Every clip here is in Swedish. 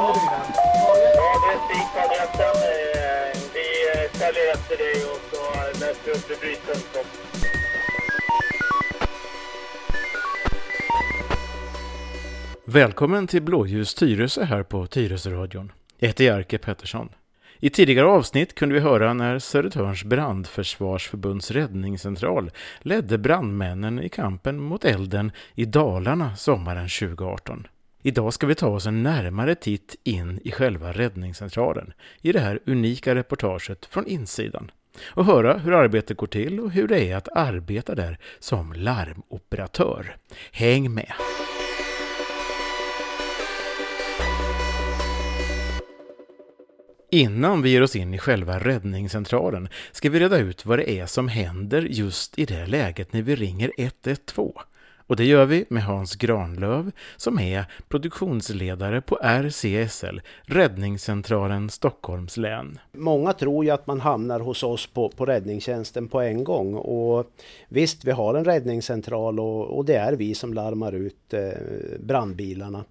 Ja, det är Vi efter dig och så läser upp rubriken. Välkommen till Blåljus Tyresö här på Tyresöradion. Jag heter Jerker Pettersson. I tidigare avsnitt kunde vi höra när Södertörns brandförsvarsförbunds räddningscentral ledde brandmännen i kampen mot elden i Dalarna sommaren 2018. Idag ska vi ta oss en närmare titt in i själva räddningscentralen i det här unika reportaget från insidan och höra hur arbetet går till och hur det är att arbeta där som larmoperatör. Häng med! Innan vi ger oss in i själva räddningscentralen ska vi reda ut vad det är som händer just i det läget när vi ringer 112. Och det gör vi med Hans Granlöv som är produktionsledare på RCSL, Räddningscentralen Stockholms län. Många tror ju att man hamnar hos oss på, på räddningstjänsten på en gång och visst, vi har en räddningscentral och, och det är vi som larmar ut eh, brandbilarna.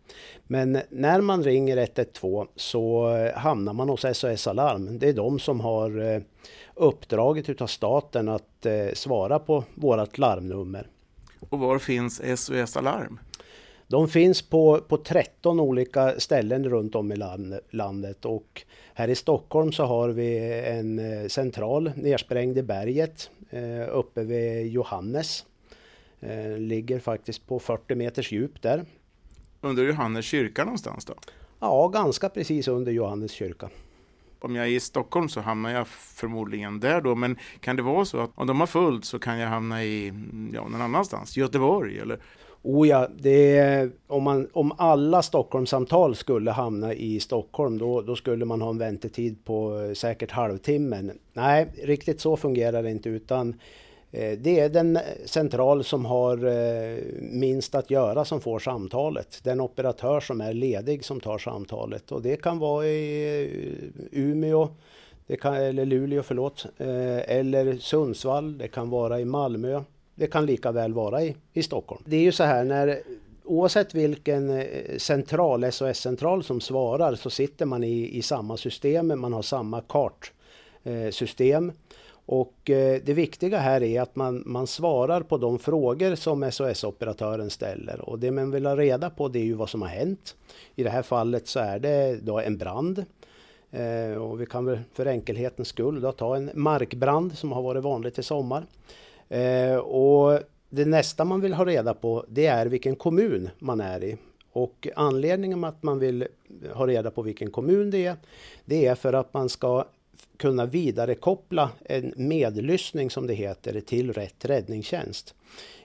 Men när man ringer 112 så hamnar man hos SOS Alarm. Det är de som har eh, uppdraget utav staten att eh, svara på vårat larmnummer. Och var finns SOS Alarm? De finns på, på 13 olika ställen runt om i landet och här i Stockholm så har vi en eh, central nersprängd i berget eh, uppe vid Johannes. Eh, ligger faktiskt på 40 meters djup där. Under Johannes kyrka någonstans då? Ja, ganska precis under Johannes kyrka om jag är i Stockholm så hamnar jag förmodligen där då. Men kan det vara så att om de har fullt så kan jag hamna i ja, någon annanstans? Göteborg eller? Oh ja, det är, om, man, om alla Stockholmssamtal skulle hamna i Stockholm då, då skulle man ha en väntetid på eh, säkert halvtimmen. Nej, riktigt så fungerar det inte utan Eh, det är den central som har eh, minst att göra som får samtalet. Den operatör som är ledig som tar samtalet och det kan vara i eh, Umeå, det kan, eller Luleå förlåt, eller Sundsvall, det kan vara i Malmö. Det kan lika väl vara i, i Stockholm. Det är ju så här när oavsett vilken central, SOS-central som svarar så sitter man i, i samma system, man har samma kartsystem. Och eh, det viktiga här är att man, man svarar på de frågor som SOS-operatören ställer. Och det man vill ha reda på det är ju vad som har hänt. I det här fallet så är det då en brand. Eh, och vi kan väl för enkelhetens skull då ta en markbrand som har varit vanligt i sommar. Eh, och det nästa man vill ha reda på det är vilken kommun man är i. Och anledningen att man vill ha reda på vilken kommun det är, det är för att man ska kunna vidarekoppla en medlyssning som det heter till rätt räddningstjänst.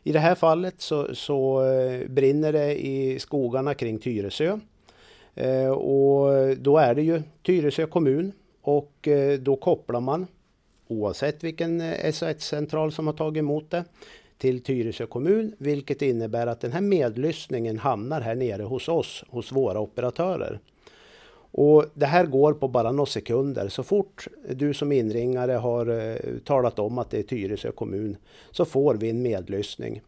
I det här fallet så, så eh, brinner det i skogarna kring Tyresö. Eh, och då är det ju Tyresö kommun och eh, då kopplar man oavsett vilken SOS-central som har tagit emot det till Tyresö kommun, vilket innebär att den här medlyssningen hamnar här nere hos oss, hos våra operatörer. Och det här går på bara några sekunder. Så fort du som inringare har eh, talat om att det är Tyresö kommun så får vi en medlyssning.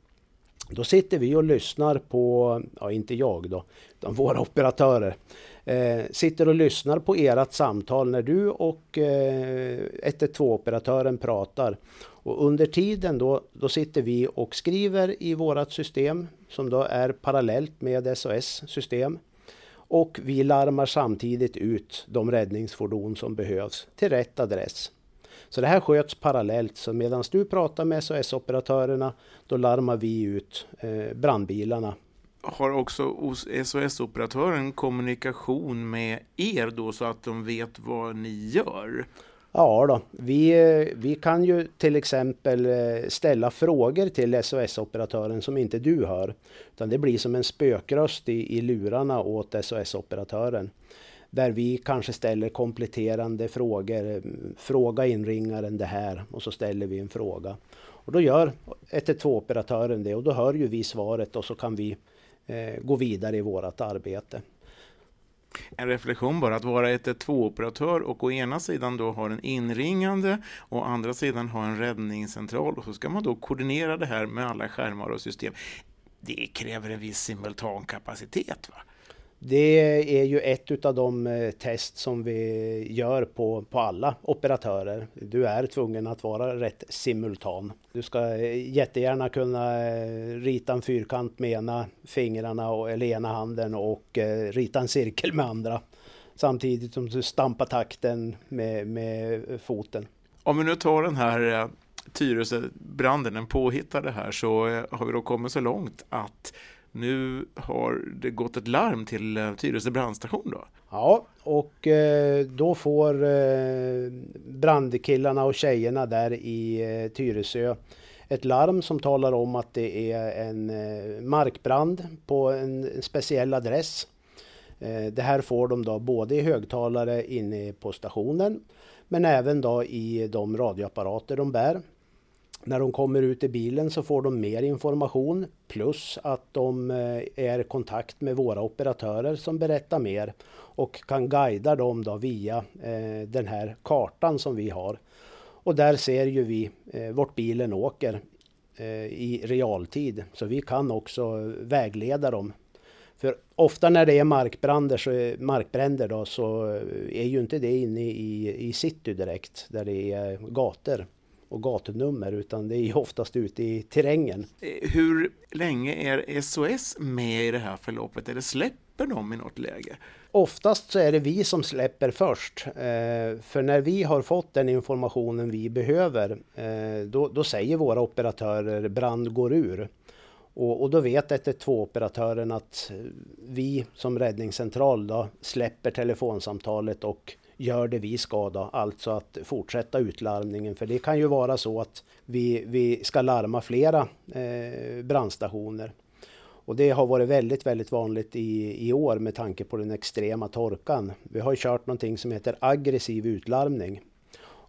Då sitter vi och lyssnar på, ja inte jag då, utan våra operatörer. Eh, sitter och lyssnar på ert samtal när du och eh, 112-operatören pratar. Och under tiden då, då sitter vi och skriver i vårat system som då är parallellt med SOS system. Och vi larmar samtidigt ut de räddningsfordon som behövs till rätt adress. Så det här sköts parallellt. Så medan du pratar med SOS-operatörerna, då larmar vi ut eh, brandbilarna. Har också SOS-operatören kommunikation med er då så att de vet vad ni gör? Ja då, vi, vi kan ju till exempel eh, ställa frågor till SOS-operatören som inte du hör. Utan det blir som en spökröst i, i lurarna åt SOS-operatören. Där vi kanske ställer kompletterande frågor. Mm, fråga inringaren det här och så ställer vi en fråga. Och då gör 112-operatören det och då hör ju vi svaret och så kan vi eh, gå vidare i vårt arbete en reflektion bara, att vara 112-operatör och å ena sidan då ha en inringande och å andra sidan ha en räddningscentral och så ska man då koordinera det här med alla skärmar och system. Det kräver en viss simultankapacitet va? Det är ju ett av de eh, test som vi gör på, på alla operatörer. Du är tvungen att vara rätt simultan. Du ska eh, jättegärna kunna eh, rita en fyrkant med ena fingrarna och, eller ena handen och rita en cirkel med andra. Samtidigt som du stampar takten med, med foten. Om vi nu tar den här Tyresöbranden, den påhittade här, så har vi då kommit så långt att nu har det gått ett larm till eh, Tyresö brandstation då? Ja, och eh, då får eh, brandkillarna och tjejerna där i Tyresö ett larm som talar om att det är en markbrand på en speciell adress. Det här får de då både i högtalare inne på stationen men även då i de radioapparater de bär. När de kommer ut i bilen så får de mer information plus att de eh, är i kontakt med våra operatörer som berättar mer och kan guida dem då via eh, den här kartan som vi har. Och där ser ju vi eh, vart bilen åker i realtid så vi kan också vägleda dem. För ofta när det är markbränder så, markbränder då, så är ju inte det inne i, i city direkt där det är gator och gatunummer utan det är oftast ute i terrängen. Hur länge är SOS med i det här förloppet eller släpper de i något läge? Oftast så är det vi som släpper först. Eh, för när vi har fått den informationen vi behöver eh, då, då, säger våra operatörer brand går ur. Och, och då vet 112-operatören att vi som räddningscentral då släpper telefonsamtalet och gör det vi ska då, alltså att fortsätta utlarmningen. För det kan ju vara så att vi, vi ska larma flera eh, brandstationer. Och det har varit väldigt, väldigt vanligt i, i år med tanke på den extrema torkan. Vi har kört någonting som heter aggressiv utlarmning.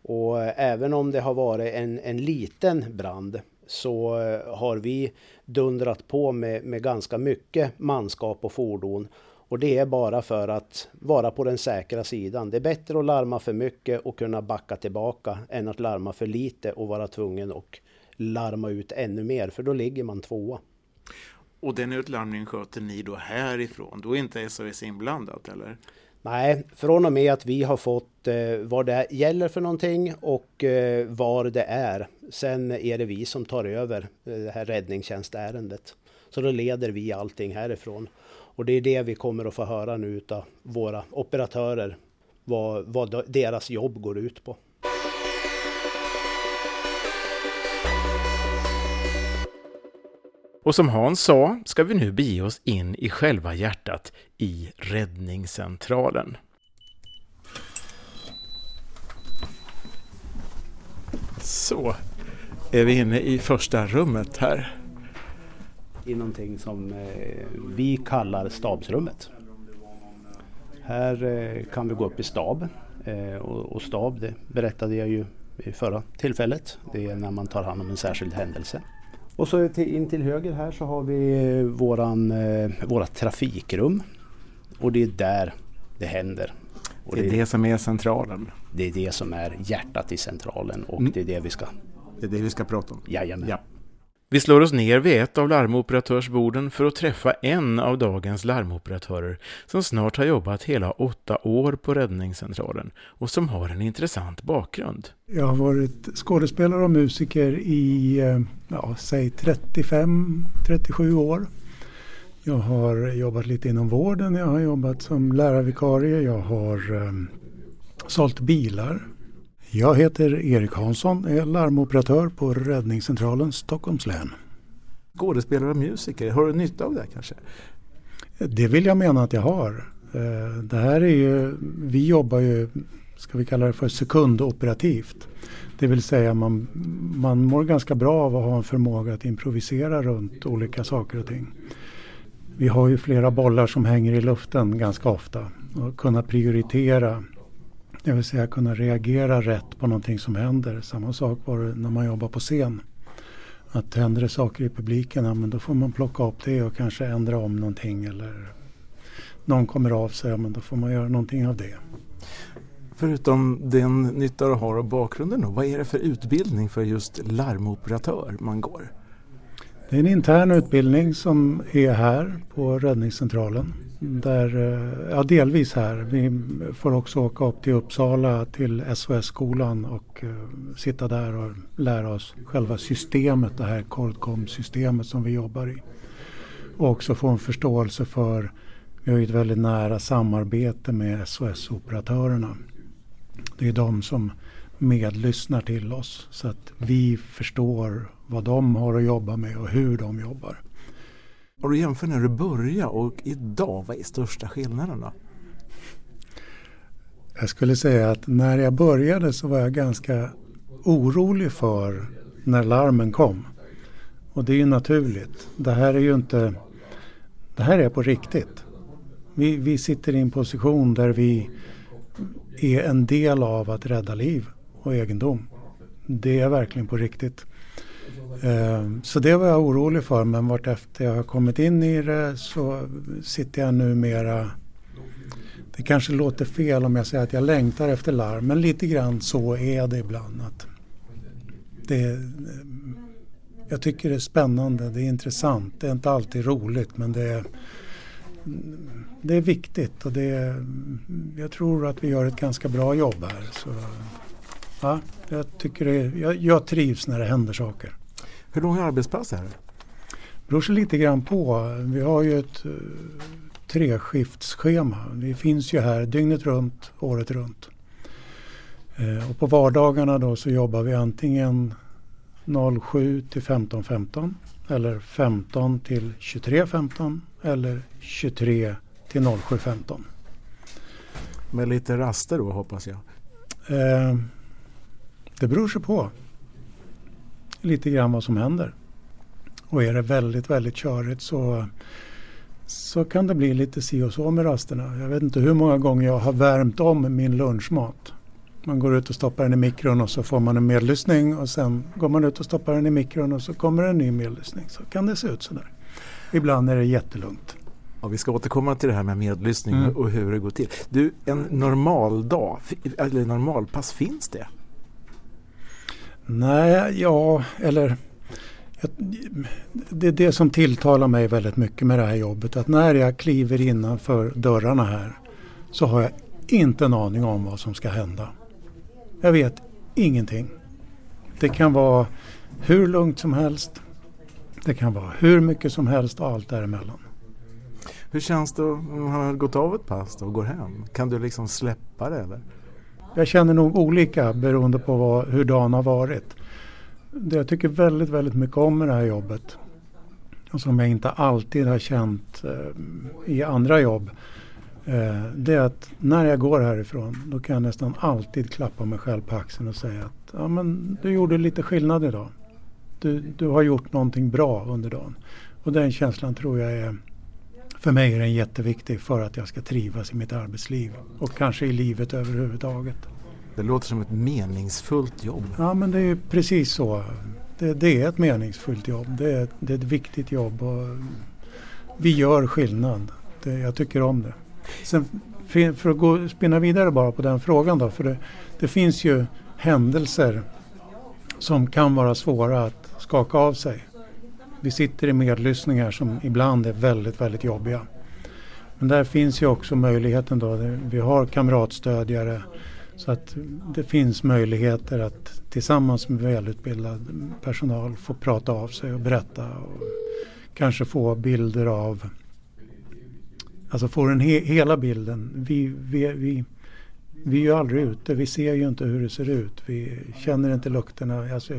Och eh, även om det har varit en, en liten brand så eh, har vi dundrat på med, med ganska mycket manskap och fordon och det är bara för att vara på den säkra sidan. Det är bättre att larma för mycket och kunna backa tillbaka än att larma för lite och vara tvungen att larma ut ännu mer, för då ligger man tvåa. Och den utlarmningen sköter ni då härifrån? Då är inte SOS inblandat eller? Nej, från och med att vi har fått eh, vad det gäller för någonting och eh, var det är. Sen är det vi som tar över eh, det här räddningstjänstärendet. Så då leder vi allting härifrån. Och det är det vi kommer att få höra nu av våra operatörer, vad, vad deras jobb går ut på. Och som Hans sa ska vi nu bege oss in i själva hjärtat i räddningscentralen. Så är vi inne i första rummet här i någonting som eh, vi kallar stabsrummet. Här eh, kan vi gå upp i stab eh, och stab det berättade jag ju i förra tillfället. Det är när man tar hand om en särskild händelse. Och så in till höger här så har vi våran, våra trafikrum. Och det är där det händer. Och det är det, det som är centralen? Det är det som är hjärtat i centralen och mm. det är det vi ska... Det är det vi ska prata om? Jajamän. Ja. Vi slår oss ner vid ett av larmoperatörsborden för att träffa en av dagens larmoperatörer som snart har jobbat hela åtta år på räddningscentralen och som har en intressant bakgrund. Jag har varit skådespelare och musiker i, eh, ja, säg 35-37 år. Jag har jobbat lite inom vården, jag har jobbat som lärarvikarie, jag har um, sålt bilar jag heter Erik Hansson, är larmoperatör på Räddningscentralen Stockholms län. Skådespelare och musiker, har du nytta av det kanske? Det vill jag mena att jag har. Eh, det här är ju, vi jobbar ju, ska vi kalla det för sekundoperativt. Det vill säga man, man mår ganska bra av att ha en förmåga att improvisera runt olika saker och ting. Vi har ju flera bollar som hänger i luften ganska ofta och kunna prioritera det vill säga kunna reagera rätt på någonting som händer. Samma sak var det när man jobbar på scen. Att händer det saker i publiken, ja, men då får man plocka upp det och kanske ändra om någonting. Eller någon kommer av sig, ja, men då får man göra någonting av det. Förutom den nytta du har av bakgrunden, då, vad är det för utbildning för just larmoperatör man går? Det är en intern utbildning som är här på räddningscentralen. där, eh, ja, delvis här. Vi får också åka upp till Uppsala till SOS-skolan och uh, sitta där och lära oss själva systemet, det här Cordcom-systemet som vi jobbar i. Och också få en förståelse för, vi har ju ett väldigt nära samarbete med SOS-operatörerna. Det är de som medlyssnar till oss så att vi förstår vad de har att jobba med och hur de jobbar. Om du jämför när du började och idag, vad är största skillnaden då? Jag skulle säga att när jag började så var jag ganska orolig för när larmen kom. Och det är ju naturligt. Det här är ju inte... Det här är på riktigt. Vi, vi sitter i en position där vi är en del av att rädda liv och egendom. Det är verkligen på riktigt. Ehm, så det var jag orolig för men vartefter jag har kommit in i det så sitter jag numera det kanske låter fel om jag säger att jag längtar efter larm men lite grann så är det ibland. Att det, jag tycker det är spännande, det är intressant. Det är inte alltid roligt men det är, det är viktigt och det är, jag tror att vi gör ett ganska bra jobb här. Så, ja, jag, tycker det, jag, jag trivs när det händer saker. Hur lång arbetspass är det? Det beror sig lite grann på. Vi har ju ett uh, treskiftsschema. Vi finns ju här dygnet runt, året runt. Uh, och på vardagarna då så jobbar vi antingen 07 till 15.15 15, eller 15 till 23.15 eller 23 till 07.15. Med lite raster då hoppas jag? Uh, det beror sig på lite grann vad som händer. Och är det väldigt, väldigt körigt så, så kan det bli lite si och så med rasterna. Jag vet inte hur många gånger jag har värmt om min lunchmat. Man går ut och stoppar den i mikron och så får man en medlyssning och sen går man ut och stoppar den i mikron och så kommer en ny medlyssning. Så kan det se ut sådär. Ibland är det jättelugnt. Ja, vi ska återkomma till det här med medlyssning mm. och hur det går till. Du, en normal dag, eller normalpass, finns det? Nej, ja, eller det är det som tilltalar mig väldigt mycket med det här jobbet. Att när jag kliver innanför dörrarna här så har jag inte en aning om vad som ska hända. Jag vet ingenting. Det kan vara hur lugnt som helst. Det kan vara hur mycket som helst och allt däremellan. Hur känns det om man har gått av ett pass och går hem? Kan du liksom släppa det eller? Jag känner nog olika beroende på vad, hur dagen har varit. Det jag tycker väldigt, väldigt mycket om med det här jobbet och som jag inte alltid har känt eh, i andra jobb. Eh, det är att när jag går härifrån då kan jag nästan alltid klappa mig själv på axeln och säga att ja, men du gjorde lite skillnad idag. Du, du har gjort någonting bra under dagen. Och den känslan tror jag är för mig är den jätteviktig för att jag ska trivas i mitt arbetsliv och kanske i livet överhuvudtaget. Det låter som ett meningsfullt jobb. Ja men det är precis så. Det, det är ett meningsfullt jobb. Det är, det är ett viktigt jobb och vi gör skillnad. Det, jag tycker om det. Sen för att gå, spinna vidare bara på den frågan då. För det, det finns ju händelser som kan vara svåra att skaka av sig. Vi sitter i medlyssningar som ibland är väldigt, väldigt jobbiga. Men där finns ju också möjligheten då, vi har kamratstödjare så att det finns möjligheter att tillsammans med välutbildad personal få prata av sig och berätta och kanske få bilder av, alltså få den he hela bilden. Vi, vi, vi, vi är ju aldrig ute, vi ser ju inte hur det ser ut, vi känner inte lukterna, alltså,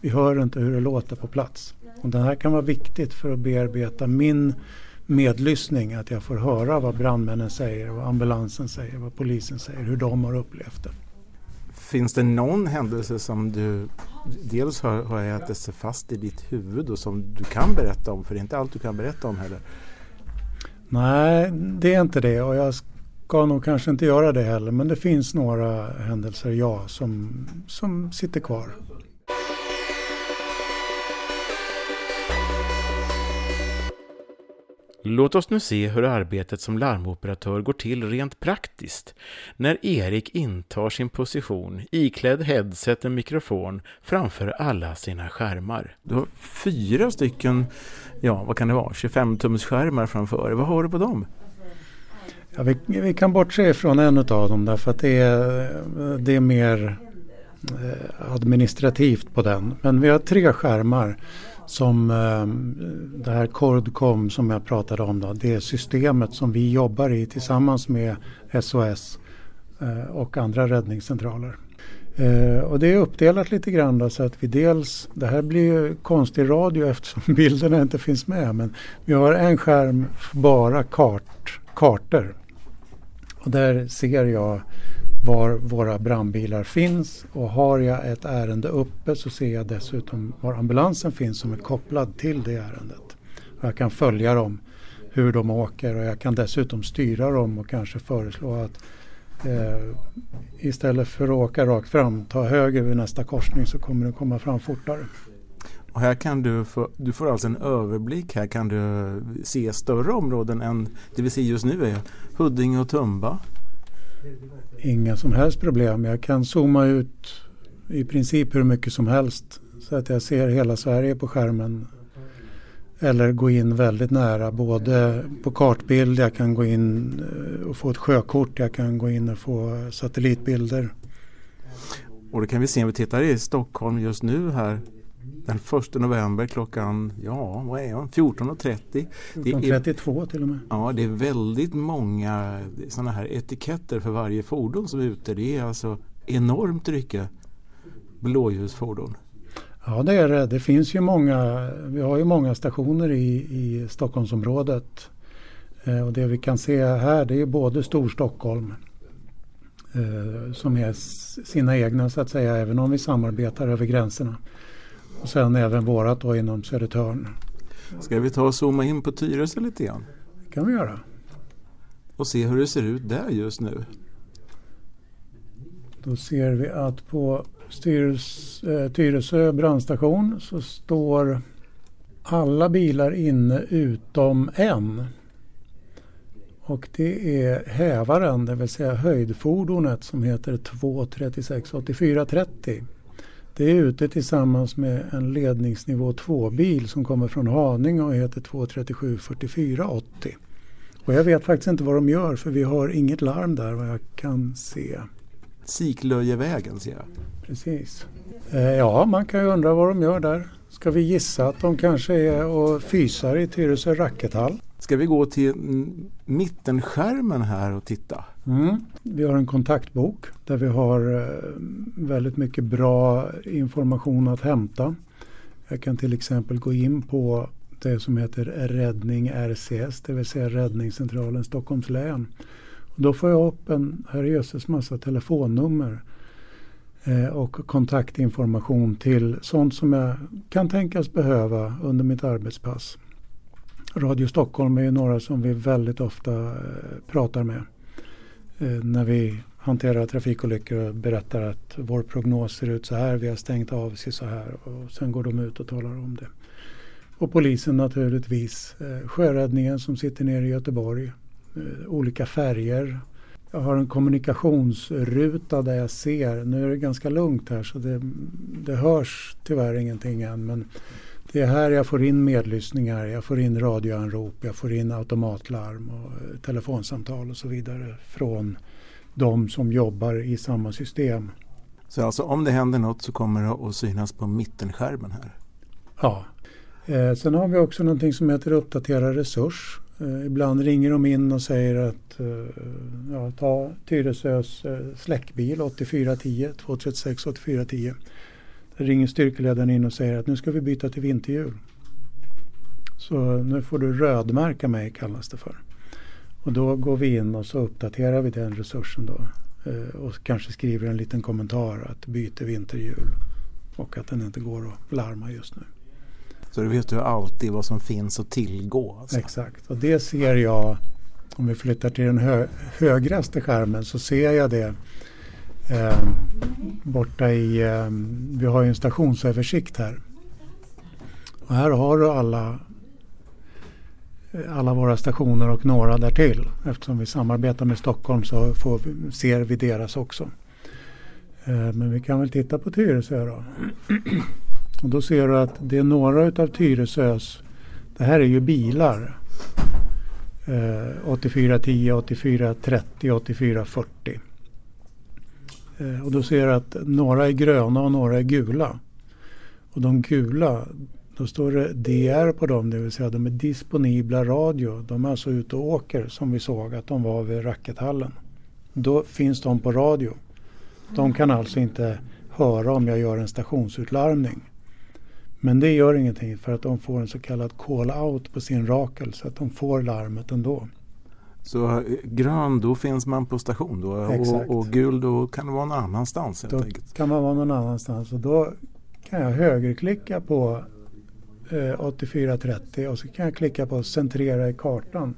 vi hör inte hur det låter på plats. Och det här kan vara viktigt för att bearbeta min medlyssning, att jag får höra vad brandmännen säger, vad ambulansen säger, vad polisen säger, hur de har upplevt det. Finns det någon händelse som du dels har, har ätit sig fast i ditt huvud och som du kan berätta om? För det är inte allt du kan berätta om heller. Nej, det är inte det och jag ska nog kanske inte göra det heller. Men det finns några händelser, ja, som, som sitter kvar. Låt oss nu se hur arbetet som larmoperatör går till rent praktiskt när Erik intar sin position iklädd headset och mikrofon framför alla sina skärmar. Du har fyra stycken, ja vad kan det vara, 25 tums skärmar framför Vad har du på dem? Ja, vi, vi kan bortse ifrån en av dem därför att det är, det är mer eh, administrativt på den. Men vi har tre skärmar som eh, det här Cordcom som jag pratade om. Då, det systemet som vi jobbar i tillsammans med SOS eh, och andra räddningscentraler. Eh, och det är uppdelat lite grann då, så att vi dels, det här blir ju konstig radio eftersom bilderna inte finns med, men vi har en skärm för bara kart, kartor. Och där ser jag var våra brandbilar finns och har jag ett ärende uppe så ser jag dessutom var ambulansen finns som är kopplad till det ärendet. Och jag kan följa dem, hur de åker och jag kan dessutom styra dem och kanske föreslå att eh, istället för att åka rakt fram, ta höger vid nästa korsning så kommer du komma fram fortare. Och här kan du, få, du får alltså en överblick, här kan du se större områden än det vi ser just nu är Huddinge och Tumba. Inga som helst problem. Jag kan zooma ut i princip hur mycket som helst så att jag ser hela Sverige på skärmen. Eller gå in väldigt nära både på kartbild, jag kan gå in eh, och få ett sjökort, jag kan gå in och få satellitbilder. Och det kan vi se om vi tittar i Stockholm just nu här den 1 november klockan, ja vad är det, 14.30. 14.32 till och med. Ja, det är väldigt många sådana här etiketter för varje fordon som är ute. Det är alltså enormt mycket blåljusfordon. Ja det är det. Det finns ju många, vi har ju många stationer i, i Stockholmsområdet. Eh, och det vi kan se här det är både Storstockholm eh, som är sina egna så att säga även om vi samarbetar över gränserna. Och sen även vårat då inom Södertörn. Ska vi ta och zooma in på Tyresö lite grann? Det kan vi göra. Och se hur det ser ut där just nu. Då ser vi att på eh, Tyresö brandstation så står alla bilar inne utom en. Och det är hävaren, det vill säga höjdfordonet som heter 236 8430. Det är ute tillsammans med en ledningsnivå 2-bil som kommer från Haninge och heter 237 44 80. Och jag vet faktiskt inte vad de gör för vi har inget larm där vad jag kan se. Siklöjevägen ser jag. Precis. Eh, ja, man kan ju undra vad de gör där. Ska vi gissa att de kanske är och fysar i Tyresö rackethall? Ska vi gå till mittenskärmen här och titta? Mm. Vi har en kontaktbok där vi har eh, väldigt mycket bra information att hämta. Jag kan till exempel gå in på det som heter Räddning RCS, det vill säga Räddningscentralen Stockholms län. Och då får jag upp en herrejösses massa telefonnummer eh, och kontaktinformation till sånt som jag kan tänkas behöva under mitt arbetspass. Radio Stockholm är ju några som vi väldigt ofta eh, pratar med eh, när vi hanterar trafikolyckor och berättar att vår prognos ser ut så här, vi har stängt av sig så här och sen går de ut och talar om det. Och polisen naturligtvis, eh, sjöräddningen som sitter nere i Göteborg, olika färger. Jag har en kommunikationsruta där jag ser, nu är det ganska lugnt här så det, det hörs tyvärr ingenting än men det är här jag får in medlyssningar, jag får in radioanrop, jag får in automatlarm och eh, telefonsamtal och så vidare från de som jobbar i samma system. Så alltså om det händer något så kommer det att synas på mittenskärmen här? Ja. Eh, sen har vi också någonting som heter uppdatera resurs. Eh, ibland ringer de in och säger att eh, ja, ta Tyresös eh, släckbil 8410 236 8410 ringer styrkeledaren in och säger att nu ska vi byta till vinterhjul. Så nu får du rödmärka mig kallas det för. Och då går vi in och så uppdaterar vi den resursen då. Eh, och kanske skriver en liten kommentar att byter vinterhjul. Och att den inte går att larma just nu. Så du vet du alltid vad som finns att tillgå? Alltså. Exakt, och det ser jag om vi flyttar till den hö högraste skärmen så ser jag det eh, borta i, eh, vi har ju en stationsöversikt här. Och här har du alla, eh, alla våra stationer och några därtill. Eftersom vi samarbetar med Stockholm så får, ser vi deras också. Eh, men vi kan väl titta på Tyresö då. Och då ser du att det är några utav Tyresös, det här är ju bilar. eh, 8410, 8430, 8440. Eh, och då ser du att några är gröna och några är gula. Och de gula, då står det DR på dem, det vill säga de är disponibla radio. De är alltså ute och åker som vi såg att de var vid rackethallen. Då finns de på radio. De kan alltså inte höra om jag gör en stationsutlarmning. Men det gör ingenting för att de får en så kallad call-out på sin rakel så att de får larmet ändå. Så eh, grön, då finns man på station då och, och, gul, då kan det vara någon annanstans helt då enkelt. kan man vara någon annanstans och då kan jag högerklicka på eh, 8430 och så kan jag klicka på centrera i kartan.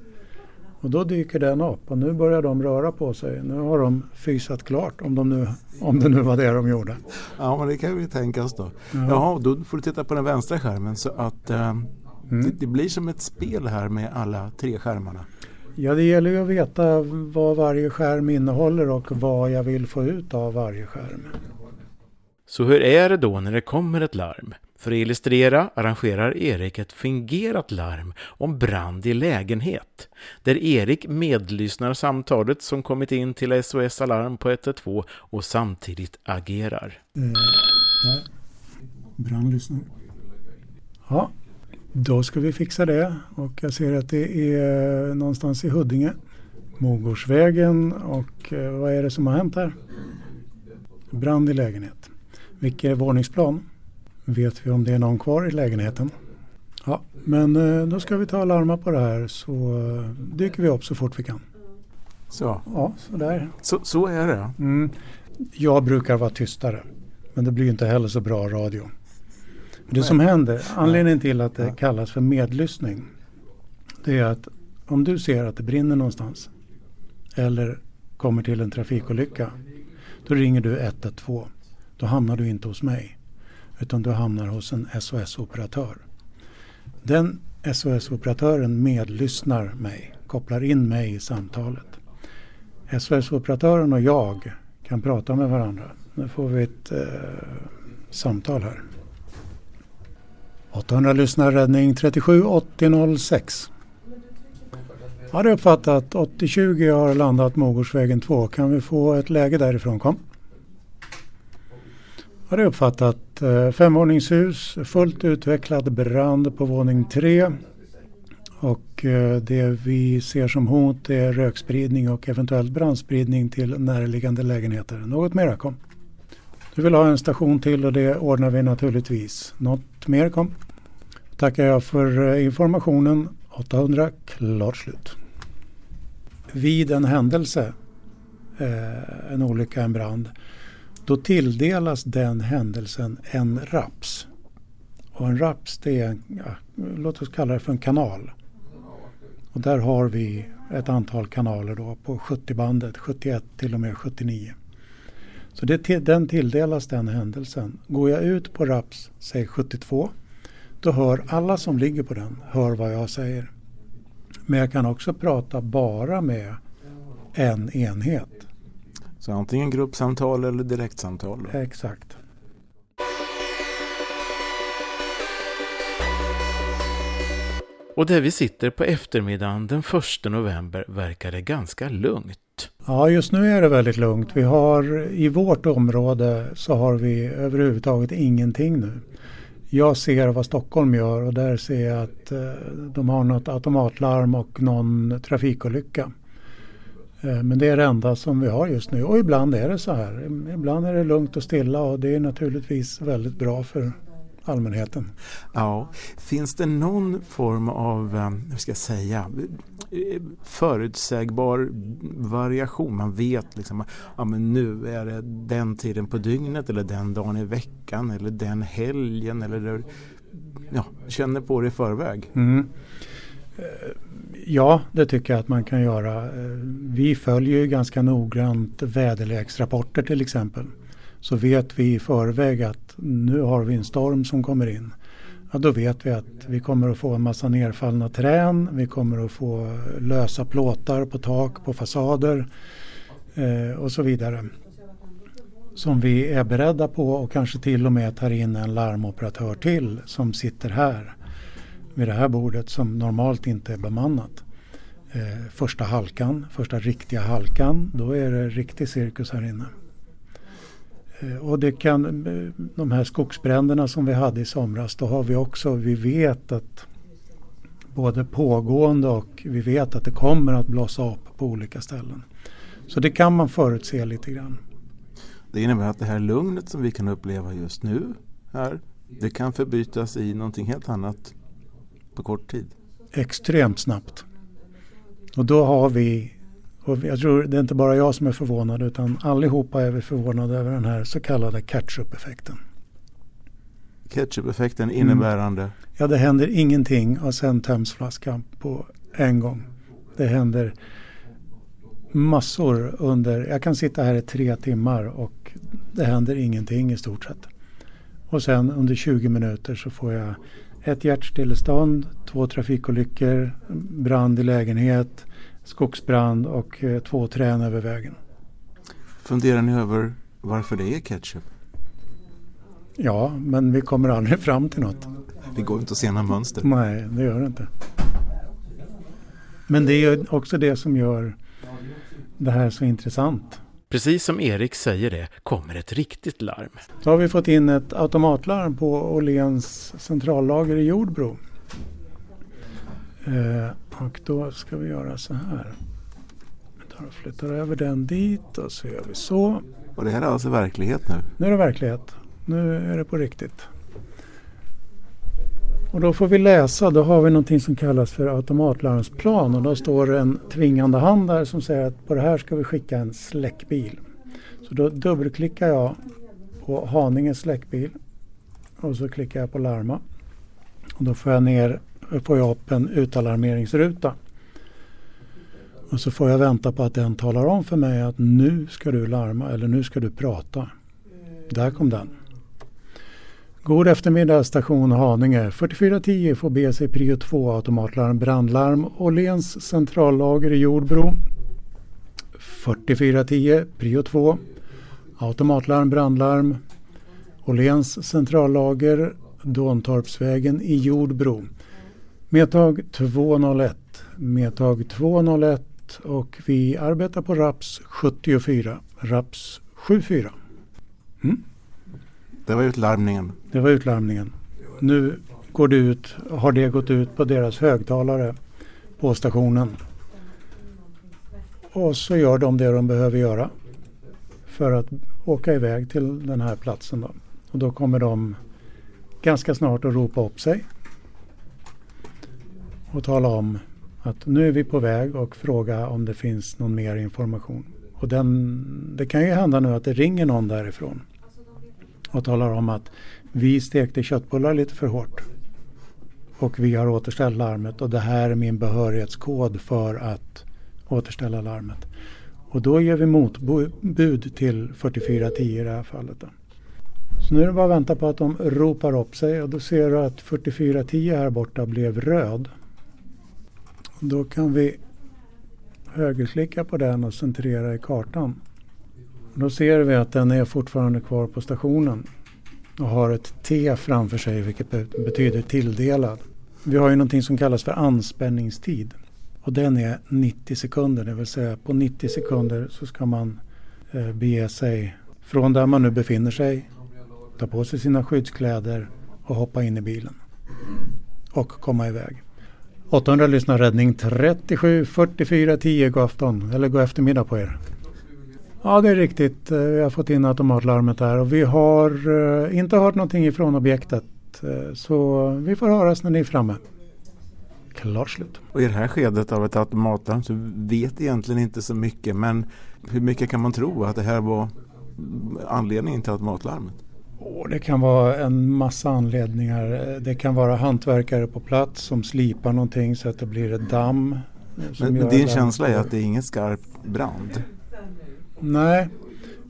Och då dyker den upp och nu börjar de röra på sig. Nu har de fysat klart om, de nu, om det nu var det de gjorde. Ja men det kan vi tänka oss då. Ja. Jaha, då får du titta på den vänstra skärmen så att eh, mm. det, det, blir som ett spel här med alla tre skärmarna. Ja det gäller ju att veta vad varje skärm innehåller och vad jag vill få ut av varje skärm. Så hur är det då när det kommer ett larm? För att illustrera arrangerar Erik ett fingerat larm om brand i lägenhet, där Erik medlyssnar samtalet som kommit in till SOS Alarm på 112 och samtidigt agerar. Eh. Brandlyssnare. Ja, då ska vi fixa det och jag ser att det är någonstans i Huddinge, Mogårdsvägen och eh, vad är det som har hänt här? Brand i lägenhet. Vilket våningsplan? Vet vi om det är någon kvar i lägenheten? Ja, men eh, då ska vi ta och larma på det här så eh, dyker vi upp så fort vi kan. Så? Ja, sådär. Så, så är det? Mm. Jag brukar vara tystare, men det blir inte heller så bra radio. Det som händer, anledningen till att det kallas för medlyssning, det är att om du ser att det brinner någonstans eller kommer till en trafikolycka, då ringer du 112. Då hamnar du inte hos mig utan du hamnar hos en SOS-operatör. Den SOS-operatören medlyssnar mig, kopplar in mig i samtalet. SOS-operatören och jag kan prata med varandra. Nu får vi ett eh, samtal här. 800 lyssnar räddning 37 80 06. Ja, det är uppfattat. 8020 har landat Mogårdsvägen 2. Kan vi få ett läge därifrån? Kom har jag uppfattat. Eh, femvåningshus, fullt utvecklad brand på våning 3. Och eh, det vi ser som hot är rökspridning och eventuellt brandspridning till närliggande lägenheter. Något mera kom. Du vill ha en station till och det ordnar vi naturligtvis. Något mer kom. Tackar jag för eh, informationen. 800 klart slut. Vid en händelse, eh, en olycka, en brand, då tilldelas den händelsen en raps. Och en raps det är, ja, låt oss kalla det för en kanal. Och där har vi ett antal kanaler då på 70-bandet, 71 till och med 79. Så det, den tilldelas den händelsen. Går jag ut på raps, säg 72, då hör alla som ligger på den hör vad jag säger. Men jag kan också prata bara med en enhet. Så antingen gruppsamtal eller direktsamtal. Då. Exakt. Och där vi sitter på eftermiddagen den 1 november verkar det ganska lugnt. Ja, just nu är det väldigt lugnt. Vi har i vårt område så har vi överhuvudtaget ingenting nu. Jag ser vad Stockholm gör och där ser jag att eh, de har något automatlarm och någon trafikolycka. Eh, men det är det enda som vi har just nu och ibland är det så här. Ibland är det lugnt och stilla och det är naturligtvis väldigt bra för allmänheten. Ja, finns det någon form av, eh, hur ska jag säga, förutsägbar variation? Man vet liksom, ja men nu är det den tiden på dygnet eller den dagen i veckan eller den helgen eller ja, känner på det i förväg. Mm. Ja, det tycker jag att man kan göra. Eh, vi följer ju ganska noggrant väderleksrapporter till exempel. Så vet vi i förväg att nu har vi en storm som kommer in. Ja, då vet vi att vi kommer att få en massa nerfallna trän, vi kommer att få lösa plåtar på tak, på fasader eh, och så vidare. Som vi är beredda på och kanske till och med tar in en larmoperatör till som sitter här vid det här bordet som normalt inte är bemannat. eh, första halkan, första riktiga halkan, då är det riktig cirkus här inne. Eh, och det kan, eh, de här skogsbränderna som vi hade i somras, då har vi också, vi vet att både pågående och vi vet att det kommer att blossa upp på olika ställen. Så det kan man förutse lite grann. Det innebär att det här lugnet som vi kan uppleva just nu här, det kan förbytas i någonting helt annat på kort tid. Extremt snabbt. Och då har vi, och jag tror det är inte bara jag som är förvånad utan allihopa är vi förvånade över den här så kallade catch-up-effekten. Ketchup-effekten innebärande? Mm. Ja, det händer ingenting och sen töms flaskan på en gång. Det händer massor under, jag kan sitta här i tre timmar och det händer ingenting i stort sett. Och sen under 20 minuter så får jag ett hjärtstillestånd, två trafikolyckor, brand i lägenhet, skogsbrand och eh, två trän över vägen. Funderar ni över varför det är ketchup? Ja, men vi kommer aldrig fram till något. Det går inte att se några mönster. Nej, det gör det inte. Men det är också det som gör det här så intressant. Precis som Erik säger det kommer ett riktigt larm. Så har vi fått in ett automatlarm på Åhléns centrallager i Jordbro. Eh, och då ska vi göra så här. Vi tar och flyttar över den dit och så gör vi så. Och det här är alltså verklighet nu? Nu är det verklighet. Nu är det på riktigt. Och då får vi läsa, då har vi någonting som kallas för automatlarmsplan och då står det en tvingande hand där som säger att på det här ska vi skicka en släckbil. Så då dubbelklickar jag på Haninge släckbil och så klickar jag på larma. Och då får jag ner, får jag upp en utalarmeringsruta. Och så får jag vänta på att den talar om för mig att nu ska du larma eller nu ska du prata. Där kom den. God eftermiddag station Haninge. 4410 får BC sig prio 2 automatlarm brandlarm Åhléns centrallager i Jordbro. 4410 prio 2 automatlarm brandlarm Åhléns centrallager Dåntorpsvägen i Jordbro. Medtag 201. Medtag 201 och vi arbetar på RAPS 74. RAPS 74. Mm. Det var utlarmningen. Det var utlarmningen. Nu går det ut, har det gått ut på deras högtalare på stationen. Och så gör de det de behöver göra för att åka iväg till den här platsen. Då. Och då kommer de ganska snart att ropa upp sig och tala om att nu är vi på väg och fråga om det finns någon mer information. Och den, det kan ju hända nu att det ringer någon därifrån och talar om att vi stekte köttbullar lite för hårt. Och vi har återställt larmet och det här är min behörighetskod för att återställa larmet. Och då ger vi motbud till 4410 i det här fallet. Då. Så nu är det bara att vänta på att de ropar upp sig och då ser du att 4410 här borta blev röd. Då kan vi högerklicka på den och centrera i kartan. Då ser vi att den är fortfarande kvar på stationen och har ett T framför sig vilket betyder tilldelad. Vi har ju någonting som kallas för anspänningstid och den är 90 sekunder, det vill säga på 90 sekunder så ska man eh, bege sig från där man nu befinner sig, ta på sig sina skyddskläder och hoppa in i bilen och komma iväg. 800 lyssnar räddning 37 44 10 god afton eller god eftermiddag på er. Ja, det är riktigt. Eh, vi har fått in automatlarmet här och vi har eh, inte hört någonting ifrån objektet. Eh, så vi får höras när ni är framme. Klart slut. Och i det här skedet av ett automatlarm så vet egentligen inte så mycket. Men hur mycket kan man tro att det här var anledningen till automatlarmet? Oh, det kan vara en massa anledningar. Det kan vara hantverkare på plats som slipar någonting så att det blir ett damm. Men, men din känsla är att det är ingen skarp brand? Nej,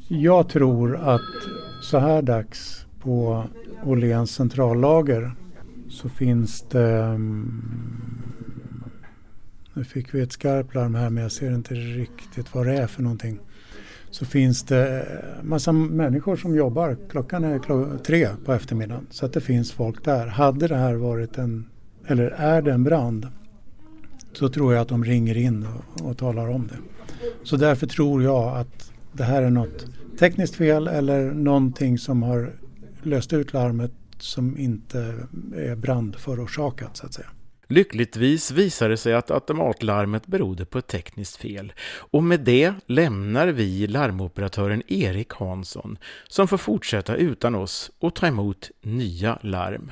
jag tror att så här dags på Åhléns centrallager så finns det... Mm, nu fick vi ett skarpt larm här men jag ser inte riktigt vad det är för någonting. Så finns det massa människor som jobbar. Klockan är kl tre på eftermiddagen så att det finns folk där. Hade det här varit en, eller är det en brand så tror jag att de ringer in och, och talar om det. Så därför tror jag att det här är något tekniskt fel eller någonting som har löst ut larmet som inte är brandförorsakat så att säga. Lyckligtvis visade det sig att automatlarmet berodde på ett tekniskt fel och med det lämnar vi larmoperatören Erik Hansson som får fortsätta utan oss och ta emot nya larm.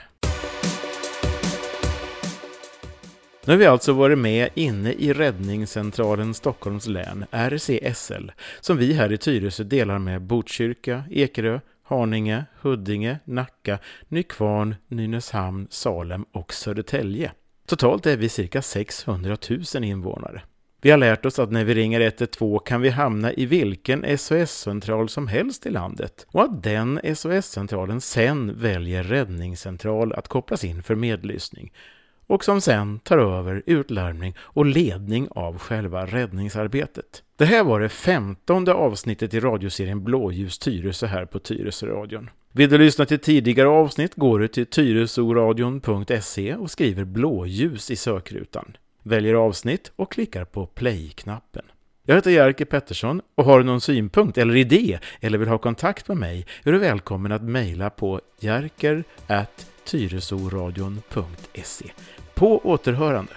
Nu har vi alltså varit med inne i Räddningscentralen Stockholms län, RCSL, som vi här i Tyresö delar med Botkyrka, Ekerö, Haninge, Huddinge, Nacka, Nykvarn, Nynäshamn, Salem och Södertälje. Totalt är vi cirka 600 000 invånare. Vi har lärt oss att när vi ringer 112 kan vi hamna i vilken SOS-central som helst i landet och att den SOS-centralen sen väljer räddningscentral att kopplas in för medlyssning och som sen tar över utlarmning och ledning av själva räddningsarbetet. Det här var det femtonde avsnittet i radioserien Blåljus Tyresö här på Tyresöradion. Vill du lyssna till tidigare avsnitt går du till tyresoradion.se och skriver blåljus i sökrutan. Väljer avsnitt och klickar på play-knappen. Jag heter Jerker Pettersson och har du någon synpunkt eller idé eller vill ha kontakt med mig är du välkommen att mejla på jerker tyresoradion.se. På återhörande!